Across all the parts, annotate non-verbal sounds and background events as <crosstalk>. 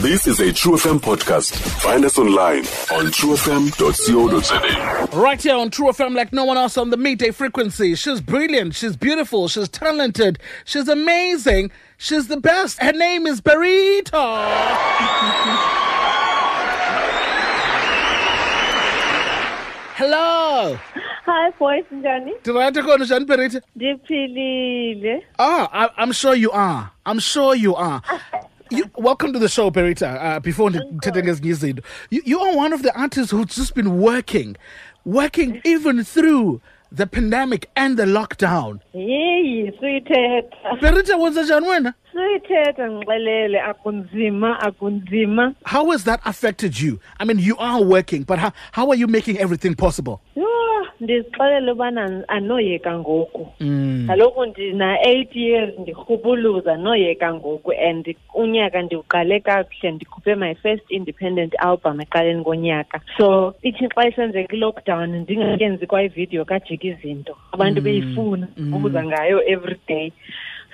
This is a True FM podcast. Find us online on truefm.co.za. Right here on True FM, like no one else on the midday frequency. She's brilliant, she's beautiful, she's talented, she's amazing, she's the best. Her name is Berita. Hello. Hi boys, and njani? Direct khona njani Berita? Ndiphilile. Ah, I, I'm sure you are. I'm sure you are. You, welcome to the show, Berita. Uh, before izinto. You, you are one of the artists who's just been working, working even through the pandemic and the lockdown. Yeyi, suyithetha. Berita, wenza njani wena? Ngixelele akunzima, akunzima. How has that affected you? I mean, you are working, but how, how are you making everything possible? Yho, ndizixelele ubana anoyeka ngoku. Kaloku ndina 8 years ndirhubuluza noyeka ngoku and unyaka ndiwuqale kakuhle ndikhuphe my first independent album eqaleni konyaka. So ithi xa isenzeka i-lockdown ndingakenzi kwa ividiyo kajika izinto. Abantu beyifuna ubuza ngayo every day.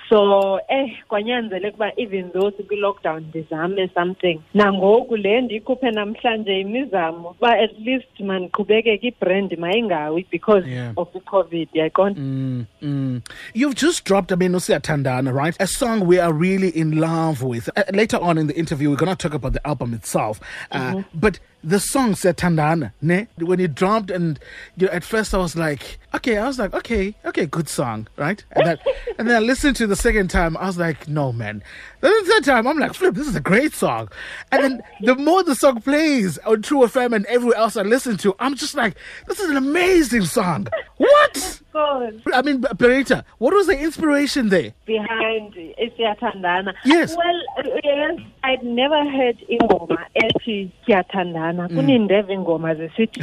So eh kwanyanzeleka uba even though sikwi-lockdown ndizame something nangoku le ndiyikhuphe namhlanje imizamo uba at least mandiqhubekeke ibrand mayingawi because Yeah. of i-covid yayiqonda Mm, mm. You've just dropped, I mean, Usia Tandana, right? A song we are really in love with. Uh, later on in the interview, we're going to talk about the album itself. Uh, But the song said Tandana, ne? When it dropped, and you know, at first I was like, okay, I was like, okay, okay, good song, right? And then, <laughs> and then I listened to the second time, I was like, no, man. Then the third time, I'm like, flip, this is a great song. And then the more the song plays on True FM and everywhere else I listen to, I'm just like, this is an amazing song. What? Course I mean, Berita, what was the inspiration there? behind isiyathandana Yes. well yes i'd never heard ingoma ethi siyathandana mm. kunindeva ingoma zisithi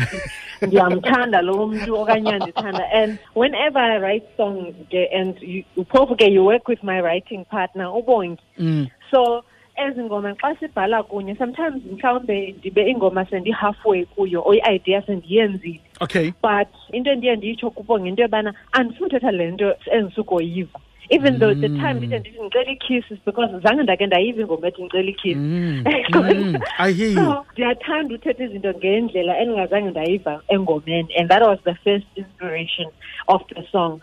ndiyamthanda lo mntu okanye andithanda and whenever i write songs and you- you work with my writing partner ubongi. Mm. So ezi ngoma xa sibhala kunye sometimes mhlawumbe ndibe ingoma sendi-halfway kuyo or i-idea sendiyenzile. Okay. but into endiye ndiyitsho kubo ngento yobana andifuni uthetha le nto endisukoyiva. Even though the time ndide ndithi ndicela i-kisses because zange ndake ndayiva ingoma ethi ndicela i-kiss Mm, <laughs> mm, I hear you. so ndiyathanda uthetha izinto ngendlela endingazange ndayiva engomeni and that was the first inspiration of the song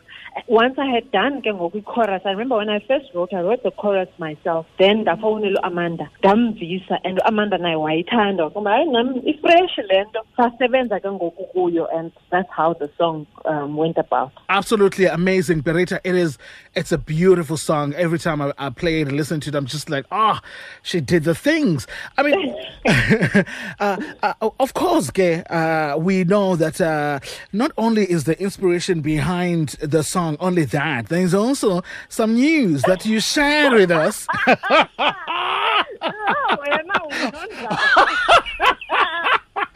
once i had done ke ngoku i-chorus i remember when i first wrote i wrote the chorus myself then ndafowunela uamanda ndamvisa and uamanda naye wayithanda wakuba hayi nam ifresh le nto sasebenza ke ngoku kuyo and that's how the song um, went about Absolutely amazing, Berita. It is. It's a beautiful song. Every time I, I play it and listen to it, I'm just like, ah, she did the things. I mean, <laughs> uh, uh, of course. Uh, we know that uh, not only is the inspiration behind the song only that, there's also some news that you shared with us. <laughs>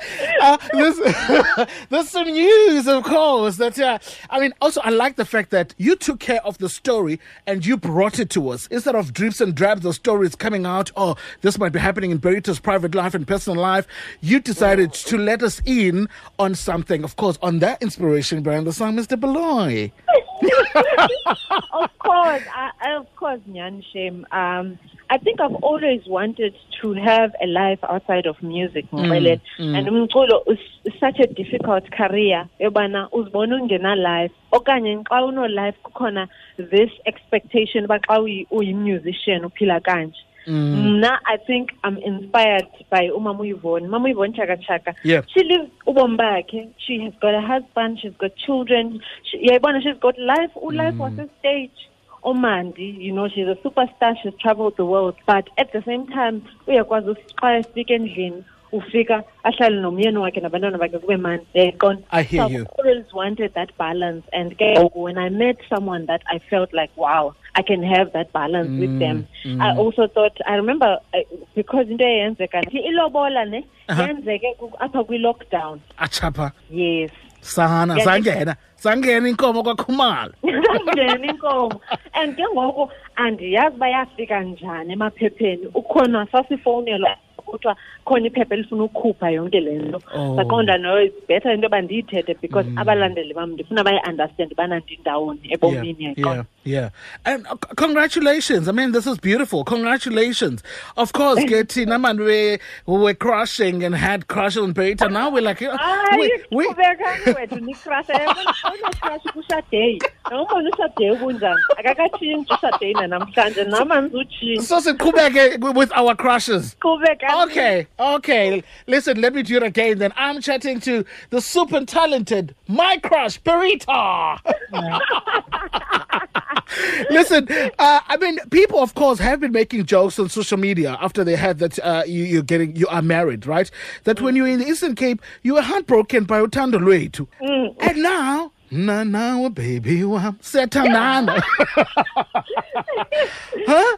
<laughs> uh, there's, <laughs> there's some news, of course. That uh, I mean, also I like the fact that you took care of the story and you brought it to us instead of drips and drabs. The stories coming out. Oh, this might be happening in Berita's private life and personal life. You decided to let us in on something. Of course, on that inspiration behind the song, Mr. Beloy. <laughs> of course, I, I, of course, Nyan Shem. Um, I think I've always wanted to have a life outside of music, Mwele. and umculo is, is such a difficult career. Yobana uzibona ungena life. Okanye xa uno life kukhona this expectation uba xa uyi- uyi-musician uphila kanje. Mm. Mna, I think I'm inspired by Umama Yvonne. Mama Yvonne Chaka Chaka. Yeah. She lives ubomi bakhe. She has got a husband. She's got children. She, she's got life. All Life was mm. a stage. Omandi, you know, she's a superstar. She's traveled the world. But at the same time, uyakwazi ukuthi xa efika endlini ufika ahlale nomyeni wakhe nabantwana bakhe kube mandi yayaqonda I hear so you. I've always wanted that balance and ke when I met someone that I felt like wow I can have that balance Mm, with them I also thought I remember uh, because into eyenzeka ilobola ne yenzeke ku- apha kwi-lockdown. Achapa. yes. Sana, sangena. Sangena inkomo kwakhumalo. <laughs> ngena inkomo. And ke ngoku andiyazi uba yafika njani emaphepheni. Ukhona sasifowunelwa kuthiwa khona iphepha elifuna ukukhupha yonke le nto Oh. saqonda no it's better into yoba ndiyithethe because abalandeli bam ndifuna bayi-understand ubana ndindawoni ebomini yayiqonda yeah. And uh, congratulations. I mean, this is beautiful. Congratulations. Of course, <laughs> Getty, man, we, we were crushing and had crush on Berita. Now we're like, we, hayi we, qhubekani wethu nikrasha yabonaunakrashi kushadeyi nombona ushadeyi kunjani akakatshintshi ushadeyi nanamhlanje nam andizutshintsha so siqhubeke with our crushes. Okay, okay. Listen, let me do it again then. I'm chatting to the super talented, my crush, Berita. <laughs> Listen, uh, I mean, people, of course, have been making jokes on social media after they heard that uh, you, you're getting, you are married, right? That when you're in the Eastern Cape, you were heartbroken by Utando Lwetu. And now, na now, baby, wam, sethanana. <laughs> huh?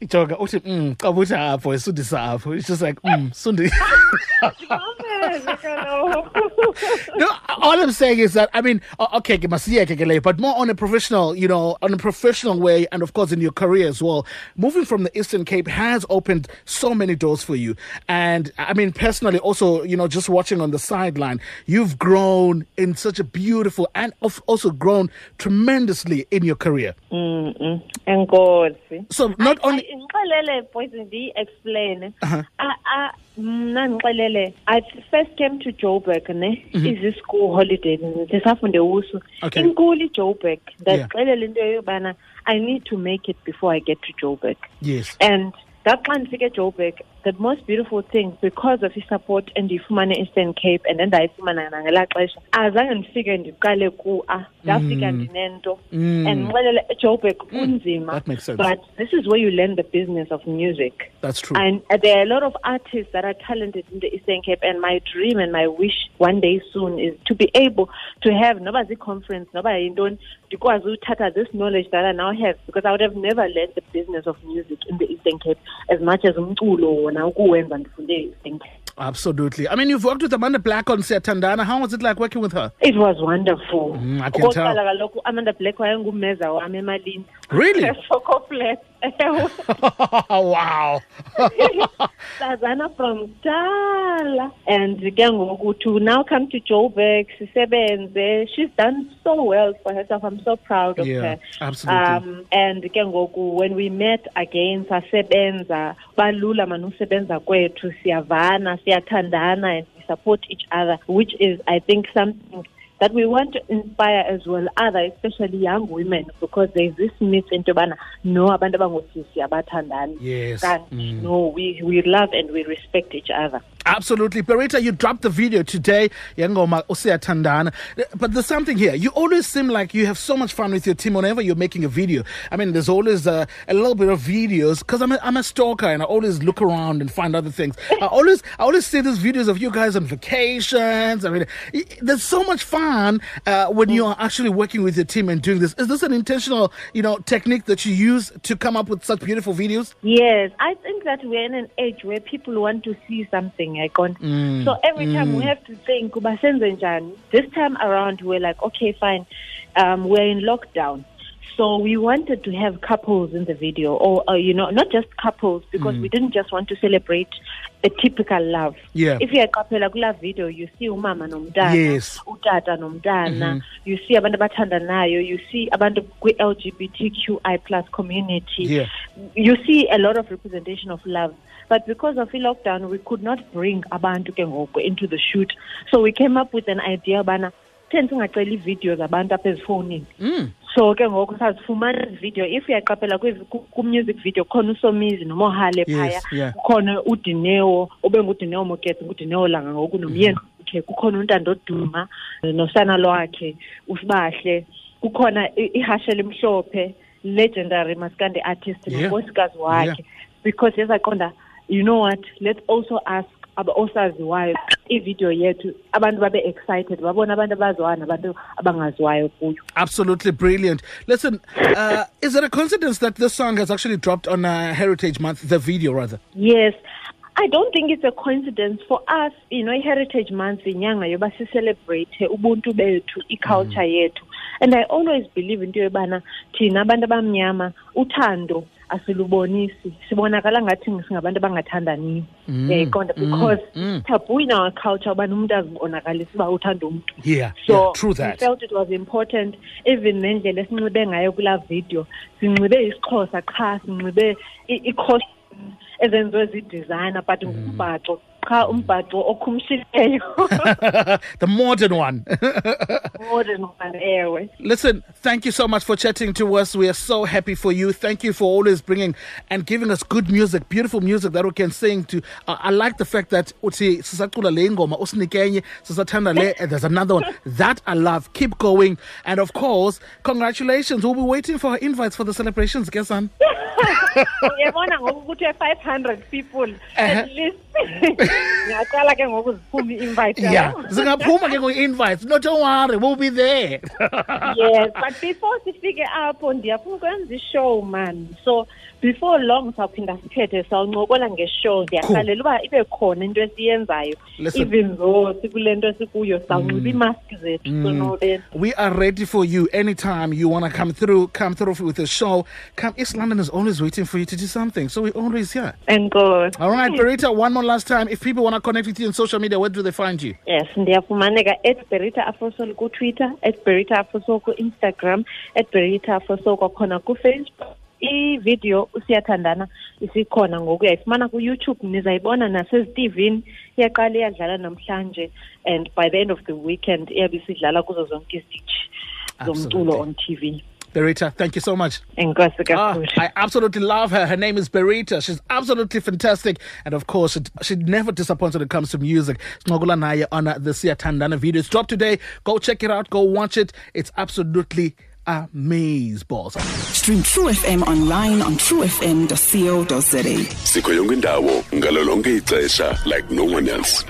Ijoga uthi mm xa uthi apho isundisa apho. It's just like mm sundi <laughs> <laughs> no all i'm saying is that i mean okay ke masiyeke ke leyo but more on a professional you know on a professional way and of course in your career as well. Moving from the eastern cape has opened so many doors for you. And i mean personally also you know just watching on the sideline you've grown in such a beautiful and of also grown tremendously in your career. Mm-mm. enkosi. So not only Hayi, ndixelele boys ndiyi-explain Uh-huh. Ah, ah, mna ndixelele i first came to joburg ne? Izi-school holidays ndisafunde usu Mm-hmm. Okay. inkulu ijoburg ndazixelela into yobana i need to make it before i get to joburg. Yes. And that xa ndifike ejoburg the most beautiful thing because of i-support endiyifumane e-eastern cape and then ndayifumana nangelaa xesha. Azange ndifike ndiqale ku-a. Ndafika ndinento. Mm. and ndixelele ejoburg kunzima that makes sense. but this is where you learn the business of music. That's true. And uh, there are a lot of artists that are talented in the Eastern Cape, and my dream and my wish one day soon is to be able to have noba conference, noba yintoni, ndikwazi uthatha this knowledge that I now have because I would have never learned the business of music in the Eastern Cape as much as umculo wona ukuwenza ndifunde e-Eastern Cape. Absolutely. I mean, you've worked with Amanda Black on Siyathandana. How was it like working with her? It was wonderful. Mm, I can tell. Kaloku Amanda Black wayengumeza wami emalini. Really? <laughs> Soko flat. <laughs> wow. <laughs> Sazana from Tala. And ke ngoku to now come to Joburg, sisebenze. She's done so well for herself. I'm so proud of Yeah, her. absolutely. Um, and ngoku when we met again sasebenza, balula manusebenza kwethu, siyavana, siyathandana and we support each other, which is I think something that we want to inspire as well other especially young women because there's this myth in bana no abantu abangosisi abathandani Yes. Mm. no we we love and we respect each other Absolutely. Berita, you dropped the video today. Tandana. But there's something here. You always seem like you have so much fun with your team whenever you're making a video. I mean, there's always uh, a little bit of videos because I'm a, I'm a stalker and I always look around and find other things. I always I always see these videos of you guys on vacations. I mean, there's so much fun uh, when you are actually working with your team and doing this. Is this an intentional, you know, technique that you use to come up with such beautiful videos? Yes, I think that we're in an age where people want to see something icon. Mm, So every time we have to think, "Kuba senze njani?" this time around we're like, okay, fine, um, we're in lockdown. So we wanted to have couples in the video, or uh, you know, not just couples, because we didn't just want to celebrate a typical love. Yeah. If uyaqaphela kula video, you see umama nomntana, Yes. utata nomntana, you see abantu abathandanayo, you see abantu kwi-LGBTQI plus community Yeah. you see a lot of representation of love. But because of the lockdown, we could not bring abantu ke ngoku into the shoot. So we came up with an idea bana ten singacela videos abantu apha ezifowunini. Mm. So ke ngoku sazifumana video if uyaqaphela ku-music video khona usomizi nomohale phaya Yes, yeah. kukhona udinewo obengudinewo moketsi ngudinewo langa ngoku nomyeni wakhe kukhona untando duma nosana lwakhe usibahle kukhona ihashe elimhlophe legendary maskandi artist Yeah. nonkosikazi wakhe because yezaqonda you know what let's also ask osaziwayo ividiyo yethu abantu babe excited babona abantu abaziwayo nabantu abangaziwayo kuyo Absolutely brilliant. Listen, uh, is it a coincidence that this song has actually dropped on uh, Heritage Month, the video rather? Yes. I don't think it's a coincidence for us, you know, i-Heritage Month inyanga yoba sicelebrate ubuntu bethu, i-culture yethu. And I always believe into yobana thina abantu abamnyama uthando asilubonisi. Sibonakala ngathi singabantu abangathandaniyo yayiqonda because taboo in our culture ubana umuntu azibonakalisa uba uthanda umntu. Yeah, so yeah, true that. felt it was important even nendlela esinxibe ngayo kulaa video sinxibe isixhosa qha sinxibe i- i-costume ezenziwe zidesigner but ngumbhaco umbhaco okhumshileyo <laughs> the modern one. <laughs> modern one ewe Listen, thank you so much for chatting to us. We are so happy for you. Thank you for always bringing and giving us good music, beautiful music that we can sing to. Uh, I like the fact that uthi sisacula le ngoma usinikenye sisathanda le and there's another one. <laughs> That I love. Keep going. And of course, congratulations. We'll be waiting for invites for the celebrations, guess on. uyabona ngoku kuthiwe five hundred people at least ngiyaqala ke ngoku ziphume i-invite Yeah. yabo. Zingaphuma ke invites. No, don't worry. We'll be there. yes but before sifike apho ndiyafuna ukwenza ishow man so before long sawuphinda sithethe sawuncokola ngeshow ndiyarhalela uba ibe khona into esiyenzayo even though sikule nto sikuyo sawunxiba mm. iimaski zethu mm. sonobeni We are ready for you anytime you want to come through. Come through with a show. Come. East London is always waiting for you to do something, so we're always here. enkosi All right, Berita. One more last time. If people want to connect with you on social media, where do they find you? yes ndiyafumaneka at berita afosol kutwitter at berita afosol ku-instagram at berita afosol kwakhona kufacebook ividiyo usiyathandana isikhona ngoku uyayifumana kuyoutube nizayibona naseztivini iyaqala iyadlala namhlanje and by the end of the weekend iyabe isidlala kuzo zonke izitishi zomculo on tv Berita, thank you so much. Ah, I absolutely love her. Her name is Berita. She's absolutely fantastic. And of course, she, she never disappoints when it comes to music. Snogula Naya on the Siyathandana video. It's dropped today. Go check it out. Go watch it. It's absolutely amaze balls. Stream True FM online on truefm.co.za. sikho yonke indawo ngalo lonke ixesha like no one else